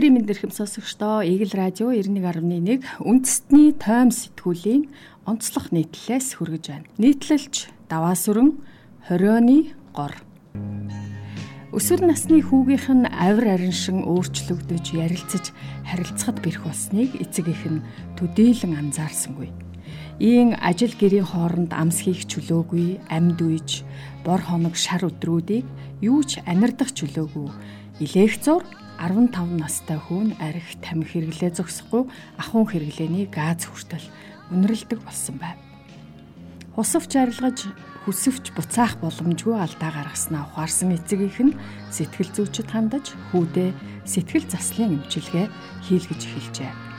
Өдрийн мэнд эрхэм сонсогчдоо Eagle Radio 91.1 үндэстний тойм сэтгүүлийн онцлог нийтлэлээс хүргэж байна. Нийтлэлч даваа сүрэн 20-оны гор. Өсвөр насны хүүгийнх нь авир ариншин өөрчлөгдөж ярилцаж харилцахад бэрх болсныг эцэг их нь төдийлөн анзаарсангүй. Ийн ажил гэрийн хооронд амс хийх чөлөөгүй, амьд үйж, бор хоног шар өдрүүдийг юу ч анирдах чөлөөгүй. Илээх зур 15 настай хүүн арх тамхи хэрэглээ зогсохгүй ахуун хэрэглээний газ хүртэл үнэрлдэг болсон байв. Хусавч арилгаж хүсвч буцаах боломжгүй алдаа гаргаснаа ухаарсан эцэг их нь сэтгэл зүйчэд хандаж хүүдээ сэтгэл заслын эмчилгээ хийлгэж эхэлжээ.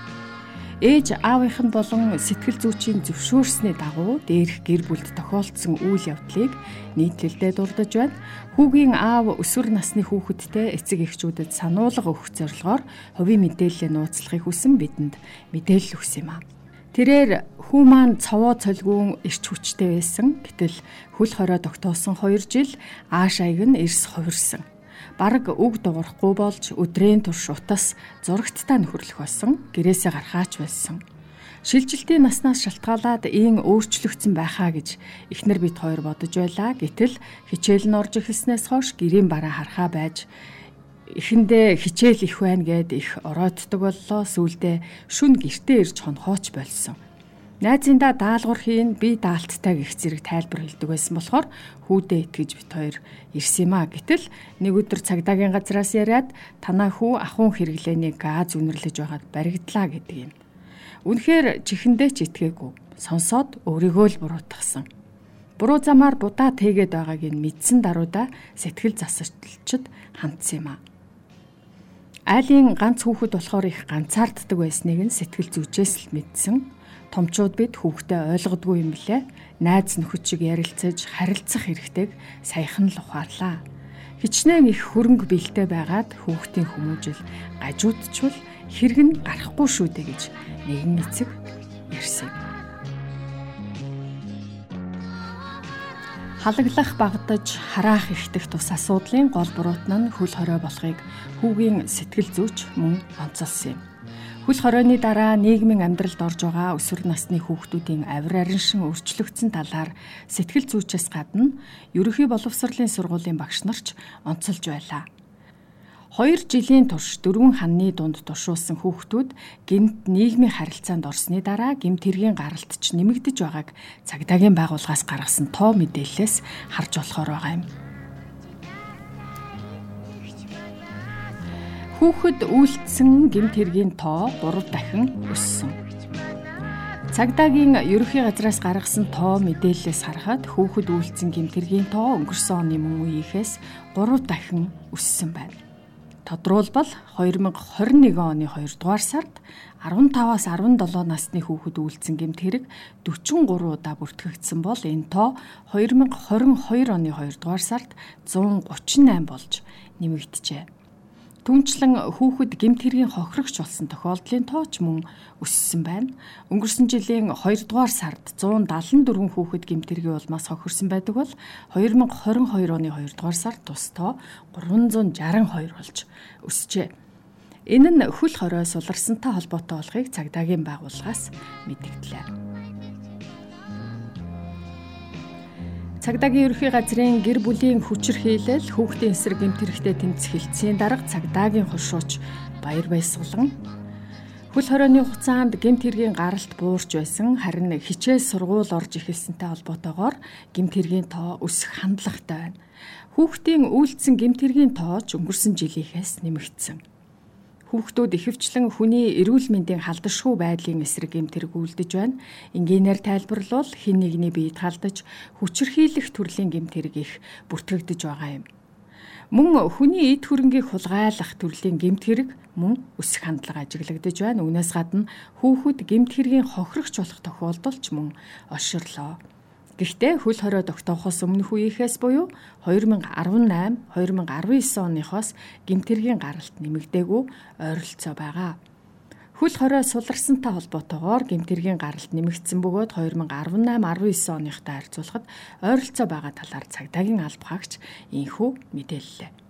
Ээж аавынх нь болон сэтгэл зүйчийн зөвшөөрсний дагуу дээрх гэр бүлд тохиолдсон үйл явдлыг нийтлэлдээ дурдж байна. Хүүгийн аав өсвөр насны хүүхэдтэй эцэг эхчүүдэд сануулга өгөх зорилгоор хувийн мэдээлэлээ нууцлахыг хүсэн бидэнд мэдээлэл өгсөн юм а. Тэрээр хүү маань цовоо цолгүүн ирч хүчтэй байсан. Гэтэл хөл хорой тогтоосон 2 жил ааш аяг нь эрс хувирсан бараг үг дуурахгүй болж өдрийн турш утас зурагттай нөхөрлөх болсон. Гэрээсээ гарахаач байсан. Шилжилтийн наснаас шалтгаалаад ийн өөрчлөгдсөн байхаа гэж эхнэр бит хоёр бодож байлаа. Гэтэл хичээл нь орж эхэлснээс хойш гэрийн бараа харахаа байж эхэндээ хичээл их байна гэд их орооддаг боллоо. Сүүлдээ шүн гертээ ирж хонхооч болсон. Найзындаа даалгавар хийн би даалттай гих зэрэг тайлбар хэлдэг байсан болохоор хүүдээ итгэж бит хоёр ирсэн юм а. Гэтэл нэг өдөр цагдаагийн газраас яриад танаа хүү ахуун хэрэглээний газ үнэрлэж байгаад баригдлаа гэдэг юм. Үнэхээр чихэндээ ч итгээгүй. Сонсоод өөрийгөө л буруутгасан. Буруу замаар будаа тэгээд байгааг нь мэдсэн даруйда сэтгэл засалчд хандсан юм а. Айлын ганц хүүхэд болохоор их ганцаарддаг байсныг нь сэтгэл зүйчээс л мэдсэн томчууд бид хүүхдээ ойлгодгүй юм блэ? Найз нөхөд шиг ярилцаж харилцах хэрэгтэйг саяхан л ухаарлаа. Хичнээн их хөрөнгө бэлтээ байгаад хүүхдийн хүмүүжил гажуудчвал хэрэг нь гарахгүй шүү дээ гэж нэгэн эцэг ирсэн. Халаглах багдаж хараах ихтэх тус асуудлын гол буруутан нь хөл хорой болохыг хүүгийн сэтгэл зүйч мөн онцолсон юм. Хөл хоройны дараа нийгмийн амьдралд орж байгаа өсвөр насны хүүхдүүдийн авир ариншин өөрчлөгдсөн талаар сэтгэл зүйчээс гадна ерөнхий боловсролын сургуулийн багш нарч онцолж байлаа. Хоёр жилийн турш дөрвөн ханны дунд туршуулсан хүүхдүүд гинт нийгмийн харилцаанд орсны дараа гимт хэргийн гаралт ч нэмэгдэж байгааг цагдаагийн байгууллагаас гаргасан тоо мэдээлэлээс харж болохоор байгаа юм. Хүүхэд үйлдсэн гэмт хэргийн тоо 3 дахин өссөн. Цагдаагийн ерөнхий газраас гаргасан тоо мэдээлэлээс харахад хүүхэд үйлдсэн гэмт хэргийн тоо өнгөрсөн оны мөн үеийнхээс 3 дахин өссөн байна. Тодруулбал 2021 оны 2 дугаар сард 15-аас 17 насны хүүхэд үйлдсэн гэмт хэрэг 43 удаа бүртгэгдсэн бол энэ тоо 2022 оны 2 дугаар сард 138 болж нэмэгджээ. Түүнчлэн хүүхэд гэмт хэргийн хохирогч болсон тохиолдлын тооч мөн өссөн байна. Өнгөрсөн жилийн 2 дугаар сард 174 хүүхэд гэмт хэргийн улмаас хохирсон байдаг бол 2022 оны 2 дугаар сард тустоо 362 болж өсжээ. Энэ нь хөл хорой суларсантай холбоотой болохыг цагдаагийн байгууллагаас мэдгдлээ. Цагдаагийн ерөнхий газрын гэр бүлийн хүчирхийлэл хүүхдийн эсрэг гэмт хэрэгтэй тэмцэх хилцээний дарга цагдаагийн хошууч баяр баясгалан хөл хорионы хугацаанд гэмт хэргийн гаралт буурч байсан харин хичээл сургууль орж эхэлсэнтэй холбоотойгоор гэмт хэргийн тоо өсөх хандлагатай байна. Хүүхдийн үйлдсэн гэмт хэргийн тоо ч өнгөрсөн жилийнхээс нэмэгдсэн. Хүүхдүүд ихэвчлэн хүний эрүүл мэндийн халдшгүй байдлын эсрэг эм тэрэг үлдэж байна. Энгийнээр тайлбарлал хин нэгний биед халдаж хүчирхийлэх төрлийн гэм тэрэг их бүртгэгдэж байгаа юм. Мөн хүний эд хөрөнгийг хулгайлах төрлийн гэмт хэрэг мөн өсөх хандлага ажиглагдж байна. Үүнээс гадна хүүхэд гэмт хэргийн хохирогч болох тохиолдол ч мөн олширлоо. Гэхдээ хөл хорой тогтоохоос өмнөх үеийнхээс буюу 2018 2019 оныхоос гимтэргийн гаралт нэмэгдээгүй ойролцоо байгаа. Хөл хорой суларсантай холбоотойгоор гимтэргийн гаралт нэмэгдсэн бөгөөд 2018 19 оныхтай харьцуулахад ойролцоо байгаа талаар цагдаагийн алба хаагч инхүү мэдээллээ.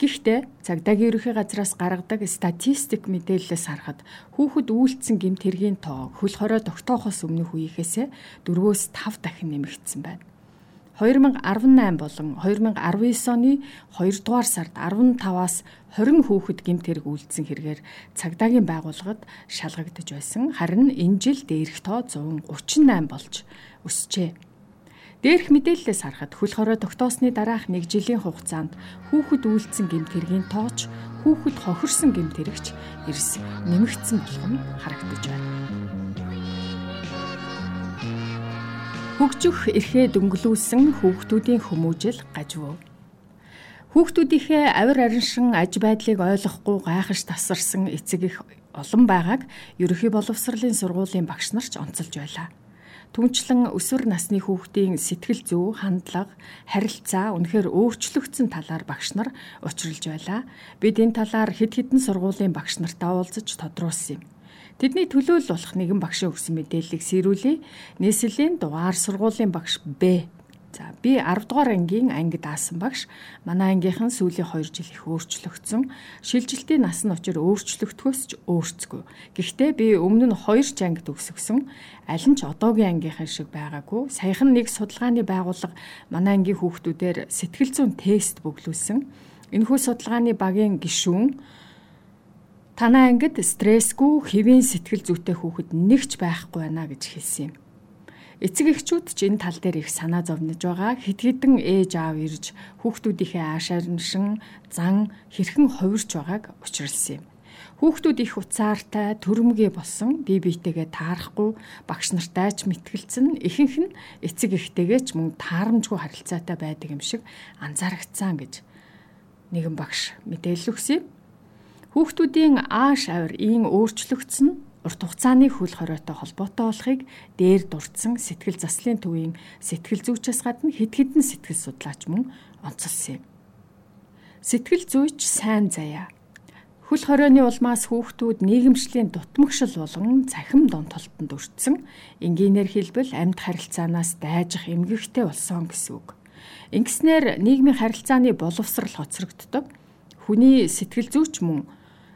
Гэхдээ цагдаагийн ерөнхий газраас гаргадаг статистик мэдээлэлээс харахад хүүхэд үйлцсэн гэмт хэргийн тоо хөл хорой тогтоохоос өмнөх үеийнхээсээ 4-өөс 5 дахин нэмэгдсэн байна. 2018 болон 2019 оны 2 дугаар сард 15-аас 20 хүүхэд гэмт хэрэг үйлдсэн хэрэгээр цагдаагийн байгууллагад шалгагдж байсан. Харин энэ жил дээрх тоо 138 болж өсжээ. Дээрх мэдээллээс харахад хөл хорой тогтоосны дараах нэг жилийн хугацаанд хүүхэд үйлдсэн гэмт хэргийн тооч хүүхэд хохирсон гэмт хэрэгч эрс нэмэгдсэн болох нь харагдаж байна. Хөгжих эрхээ дөнгөлүүлсэн хүүхдүүдийн хүмүүжил гажвуу. Хүүхдүүдийнхээ авир ариншин аж байдлыг ойлгохгүй гайхаж тасарсан эцэг их олон байгааг ерөнхий боловсролын сургуулийн багш нар ч онцолж байлаа. Түнчлэн өсвөр насны хүүхдийн сэтгэл зүй, хандлага, харилцаа үнэхээр өөрчлөгдсөн талаар багш нар учралж байлаа. Бид энэ талаар хэд хэдэн сургуулийн багш нартай уулзаж тодруулсан юм. Тэдний төлөөлөл болох нэгэн багшийн өгсөн мэдээллийг сэрүүлээ. Нийслэлийн дугаар сургуулийн багш Б За би 10 дугаар ангийн анги даасан багш манай ангийнхан сүүлийн 2 жил их өөрчлөгдсөн. Шилжилтийн нас нь учир өөрчлөгдөхөөс ч өөрцгүй. Гэхдээ би өмнө нь 2 ч анги төгсгсөн. Аль нь ч одоогийн ангийнхан шиг байгаагүй. Саяхан нэг судалгааны байгууллага манай ангийн хүүхдүүдээр сэтгэл зүйн тест бөглүүлсэн. Энэхүү судалгааны багийн гишүүн танай ангид стрессгүй хэвийн сэтгэл зүйтэй хүүхэд нэгч байхгүй байна гэж хэлсэн юм. Эцэг эхчүүд ч энэ тал дээр их санаа зовнож байгаа. Хэд хэдэн ээж аав ирж хүүхдүүдийнхээ аашаарншин зан хэрхэн хувирч байгааг учруулсан юм. Хүүхдүүд их уцаартай, төрөмгий болсон, бие биетэйгээ таарахгүй, багш нартай ч мэтгэлцэн, ихэнх нь эцэг эхтэйгээ ч мөн таарамжгүй харилцаатай байдаг юм шиг анзаарэгдсан гэж нэгэн багш мэдээлэл өгсөн. Хүүхдүүдийн ааш авир ийн өөрчлөгдсөн урт хугацааны хөл хоройтой холбоотой болохыг дээр дурдсан сэтгэл заслын төвийн сэтгэл зүйчээс гадна хэд хэдэн сэтгэл судлаач мөн онцолсон юм. Сэтгэл зүйч сайн заяа. Хөл хоройны улмаас хүүхдүүд нийгэмшлийн дутмагшил болон цахим донтолтонд өртсөн энгийнээр хэлбэл амьд харилцаанаас дайжих эмгэгтэй болсон гэсэн үг. Ингэснээр нийгмийн харилцааны боловсрал хоцрогддог. Хүний сэтгэл зүйч мөн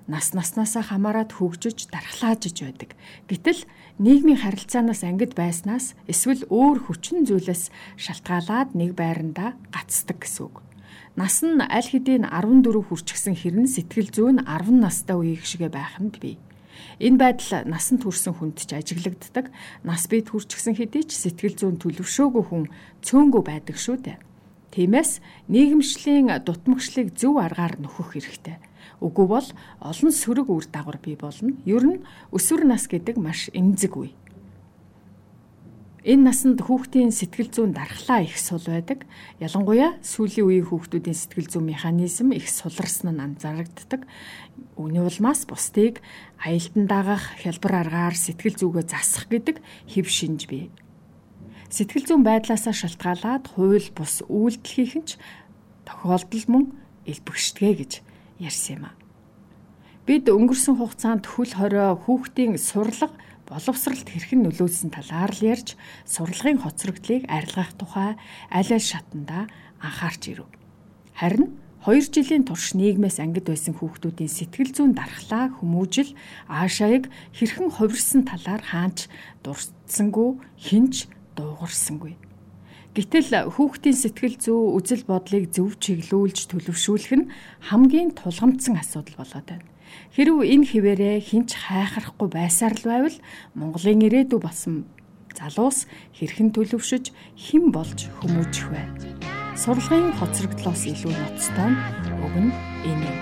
нас наснаасаа хамаарат хөгжиж дархлаажж байдаг. Гэтэл нийгмийн харилцаанаас ангид байснаас эсвэл өөр хүчин зүйлээс шалтгаалаад нэг байранда гацдаг гэсэн үг. Нас нь аль хэдийн 14 хүрчихсэн хэрн сэтгэл зүйн 10 настай үеиг шигэ байх нь бий. Энэ байдал насанд хүрсэн хүнд ч ажиглагддаг. Нас бид хүрчихсэн хэдий ч сэтгэл зүйн төлөвшөөгүй хүн цөөнгөө байдаг шүү дээ. Тиймээс нийгэмшлийн дутмагшлыг зөв аргаар нөхөх хэрэгтэй Үгүй бол олон сөрөг үр дагавар бий болно. Ер нь өсвөр нас гэдэг маш эмзэг үе. Энэ насанд хүүхдийн сэтгэл зүйн дархлаа их сул байдаг. Ялангуяа сүүлийн үеийн хүүхдүүдийн сэтгэл зүйн механизм их суларсан нь анзаарэгддэг. Үүний улмаас бусдыг аялдан дагах хялбар аргаар сэтгэл зүгээ засах гэдэг хэв шинж бий. Сэтгэл зүйн байдлаасаа шалтгаалаад хууль бус үйлдэл хийх нь ч тохиолдол мөн элбэгшдэгэ гэж ярьсан юм а. Бид өнгөрсөн хугацаанд хөл хорио хүүхдийн сурлага боловсралд хэрхэн нөлөөлсөн талаар л ярьж сурлагын хоцрогдлыг арилгах тухай аль аль шатанда анхаарч ирэв. Харин 2 жилийн турш нийгмээс ангид байсан хүүхдүүдийн сэтгэл зүйн дархлаа хүмүүжил аашааг хэрхэн хувирсан талаар хаанч дурдсангүй хинч дуугарсангүй. Гэтэл хүүхдийн сэтгэл зүй үзэл бодлыг зөв чиглүүлж төлөвшүүлэх нь хамгийн тулгамдсан асуудал болоод байна. Хэрв энэ хിവэрэ хинч хайхрахгүй байсаар л байвал Монголын ирээдүй болсон залуус хэрхэн төлөвшөж хэн болж хүмүүжих вэ? Сурлагын хоцрогдлоос илүү ноцтой нь уг нь энэ.